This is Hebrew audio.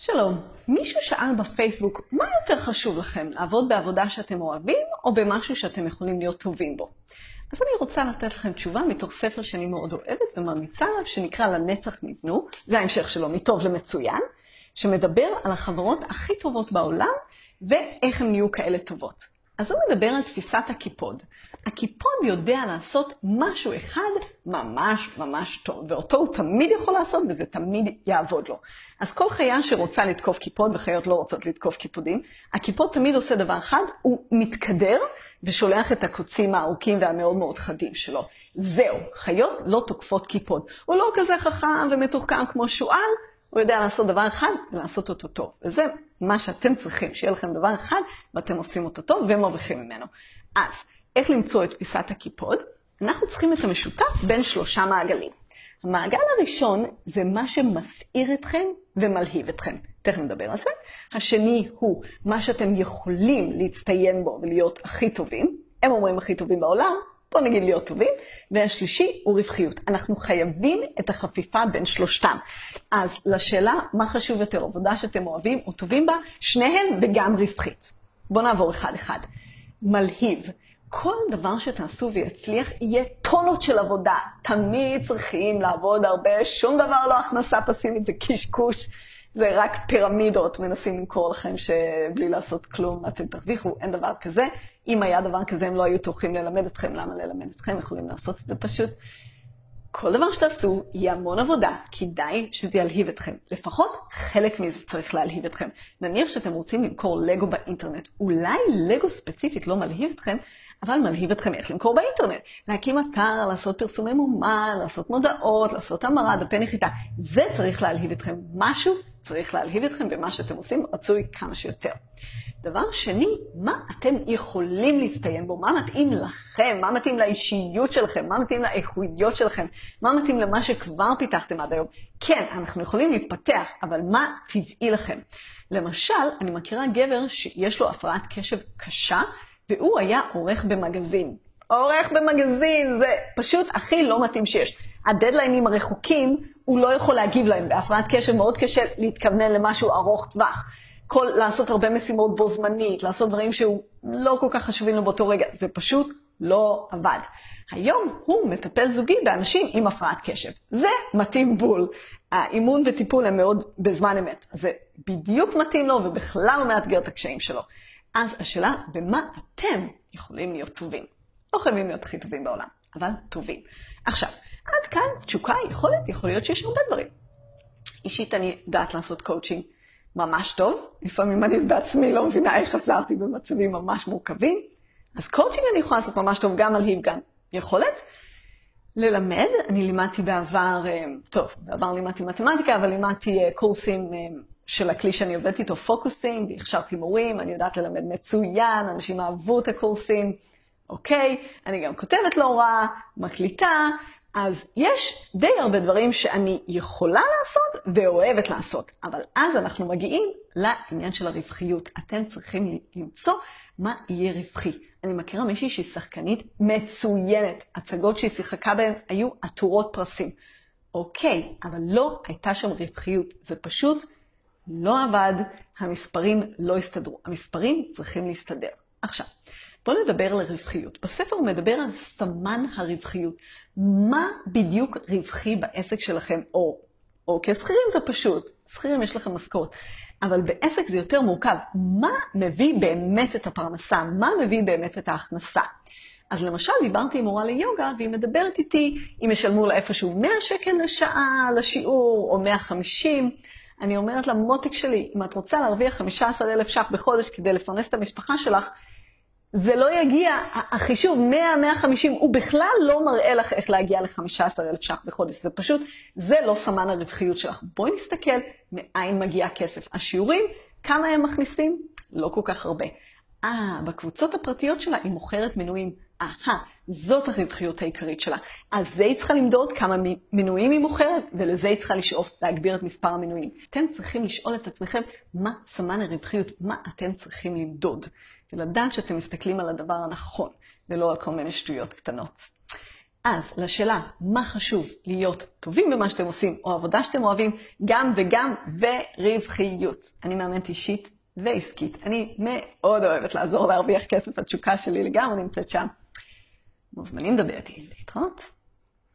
שלום, מישהו שאל בפייסבוק, מה יותר חשוב לכם, לעבוד בעבודה שאתם אוהבים, או במשהו שאתם יכולים להיות טובים בו? אז אני רוצה לתת לכם תשובה מתוך ספר שאני מאוד אוהבת וממליצה עליו, שנקרא לנצח נבנו, זה ההמשך שלו, מטוב למצוין, שמדבר על החברות הכי טובות בעולם, ואיך הן נהיו כאלה טובות. אז הוא מדבר על תפיסת הקיפוד. הקיפוד יודע לעשות משהו אחד ממש ממש טוב, ואותו הוא תמיד יכול לעשות וזה תמיד יעבוד לו. אז כל חיה שרוצה לתקוף קיפוד, וחיות לא רוצות לתקוף קיפודים, הקיפוד תמיד עושה דבר אחד, הוא מתכדר ושולח את הקוצים הארוכים והמאוד מאוד חדים שלו. זהו, חיות לא תוקפות קיפוד. הוא לא כזה חכם ומתוחכם כמו שועל, הוא יודע לעשות דבר אחד ולעשות אותו טוב. וזה מה שאתם צריכים, שיהיה לכם דבר אחד ואתם עושים אותו טוב ומרוויחים ממנו. אז, איך למצוא את תפיסת הקיפוד? אנחנו צריכים את המשותף בין שלושה מעגלים. המעגל הראשון זה מה שמסעיר אתכם ומלהיב אתכם. תכף נדבר על זה. השני הוא מה שאתם יכולים להצטיין בו ולהיות הכי טובים. הם אומרים הכי טובים בעולם, בוא נגיד להיות טובים, והשלישי הוא רווחיות. אנחנו חייבים את החפיפה בין שלושתם. אז לשאלה, מה חשוב יותר, עבודה שאתם אוהבים או טובים בה, שניהם וגם רווחית. בואו נעבור אחד-אחד. מלהיב. כל דבר שתעשו ויצליח יהיה טונות של עבודה. תמיד צריכים לעבוד הרבה, שום דבר לא הכנסה פסיבית, זה קשקוש. זה רק פירמידות, מנסים למכור לכם שבלי לעשות כלום אתם תרוויחו, אין דבר כזה. אם היה דבר כזה, הם לא היו טורחים ללמד אתכם, למה ללמד אתכם? יכולים לעשות את זה פשוט. כל דבר שתעשו יהיה המון עבודה, כדאי שזה ילהיב אתכם. לפחות חלק מזה צריך להלהיב אתכם. נניח שאתם רוצים למכור לגו באינטרנט, אולי לגו ספציפית לא מלהיב אתכם, אבל מלהיב אתכם איך למכור באינטרנט. להקים אתר, לעשות פרסומי מומן, לעשות מודעות, לעשות המרה, דפי נחיתה. זה צריך להלהיב אתכם. משהו צריך להלהיב אתכם במה שאתם עושים, רצוי כמה שיותר. דבר שני, מה אתם יכולים להצטיין בו? מה מתאים לכם? מה מתאים לאישיות שלכם? מה מתאים לאיכויות שלכם? מה מתאים למה שכבר פיתחתם עד היום? כן, אנחנו יכולים להתפתח, אבל מה טבעי לכם? למשל, אני מכירה גבר שיש לו הפרעת קשב קשה, והוא היה עורך במגזין. עורך במגזין, זה פשוט הכי לא מתאים שיש. הדדליינים הרחוקים, הוא לא יכול להגיב להם. בהפרעת קשב מאוד קשה להתכוונן למשהו ארוך טווח. כל, לעשות הרבה משימות בו זמנית, לעשות דברים שהוא לא כל כך חשובים לו באותו רגע, זה פשוט לא עבד. היום הוא מטפל זוגי באנשים עם הפרעת קשב. זה מתאים בול. האימון וטיפול הם מאוד בזמן אמת. זה בדיוק מתאים לו ובכלל לא מאתגר את הקשיים שלו. אז השאלה, במה אתם יכולים להיות טובים? לא חייבים להיות הכי טובים בעולם, אבל טובים. עכשיו, עד כאן תשוקה, יכולת, יכול להיות שיש הרבה דברים. אישית אני יודעת לעשות קואוצ'ינג ממש טוב, לפעמים אני בעצמי לא מבינה איך עזרתי במצבים ממש מורכבים, אז קואוצ'ינג אני יכולה לעשות ממש טוב גם על היב גם יכולת. ללמד, אני לימדתי בעבר, אה, טוב, בעבר לימדתי מתמטיקה, אבל לימדתי אה, קורסים אה, של הכלי שאני עובדת איתו, focusing, והכשרתי מורים, אני יודעת ללמד מצוין, אנשים אהבו את הקורסים, אוקיי, אני גם כותבת לא רע, מקליטה, אז יש די הרבה דברים שאני יכולה לעשות ואוהבת לעשות, אבל אז אנחנו מגיעים לעניין של הרווחיות. אתם צריכים למצוא מה יהיה רווחי. אני מכירה מישהי שהיא שחקנית מצוינת. הצגות שהיא שיחקה בהן היו עטורות פרסים. אוקיי, אבל לא הייתה שם רווחיות. זה פשוט לא עבד, המספרים לא הסתדרו. המספרים צריכים להסתדר. עכשיו, בואו נדבר על רווחיות. בספר הוא מדבר על סמן הרווחיות. מה בדיוק רווחי בעסק שלכם, או, או כשכירים זה פשוט, שכירים יש לכם משכורת, אבל בעסק זה יותר מורכב. מה מביא באמת את הפרנסה? מה מביא באמת את ההכנסה? אז למשל, דיברתי עם מורה ליוגה, והיא מדברת איתי אם ישלמו לה איפשהו 100 שקל לשעה לשיעור, או 150. אני אומרת לה, מותק שלי, אם את רוצה להרוויח 15,000 ש"ח בחודש כדי לפרנס את המשפחה שלך, זה לא יגיע, החישוב 100-150, הוא בכלל לא מראה לך איך להגיע ל-15,000 ש"ח בחודש. זה פשוט, זה לא סמן הרווחיות שלך. בואי נסתכל מאין מגיע הכסף. השיעורים, כמה הם מכניסים? לא כל כך הרבה. אה, בקבוצות הפרטיות שלה היא מוכרת מנויים. אהה, זאת הרווחיות העיקרית שלה. אז זה היא צריכה למדוד כמה מנויים היא מוכרת, ולזה היא צריכה לשאוף, להגביר את מספר המנויים. אתם צריכים לשאול את עצמכם מה סמן הרווחיות, מה אתם צריכים למדוד. ולדעת שאתם מסתכלים על הדבר הנכון, ולא על כל מיני שטויות קטנות. אז לשאלה, מה חשוב להיות טובים במה שאתם עושים, או עבודה שאתם אוהבים, גם וגם, ורווחיות. אני מאמנת אישית ועסקית. אני מאוד אוהבת לעזור להרוויח כסף, התשוקה שלי לגמרי נמצאת שם. מוזמנים לדבר איתי. להתראות.